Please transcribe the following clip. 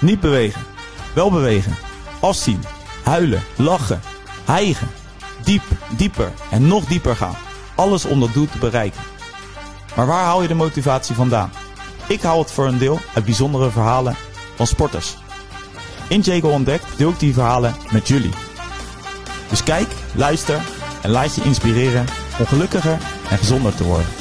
Niet bewegen. Wel bewegen. Afzien. Huilen. Lachen. Hijgen. Diep, dieper en nog dieper gaan. Alles om dat doel te bereiken. Maar waar haal je de motivatie vandaan? Ik haal het voor een deel uit bijzondere verhalen van sporters. In Jago Ontdekt deel ik die verhalen met jullie. Dus kijk, luister en laat je inspireren om gelukkiger en gezonder te worden.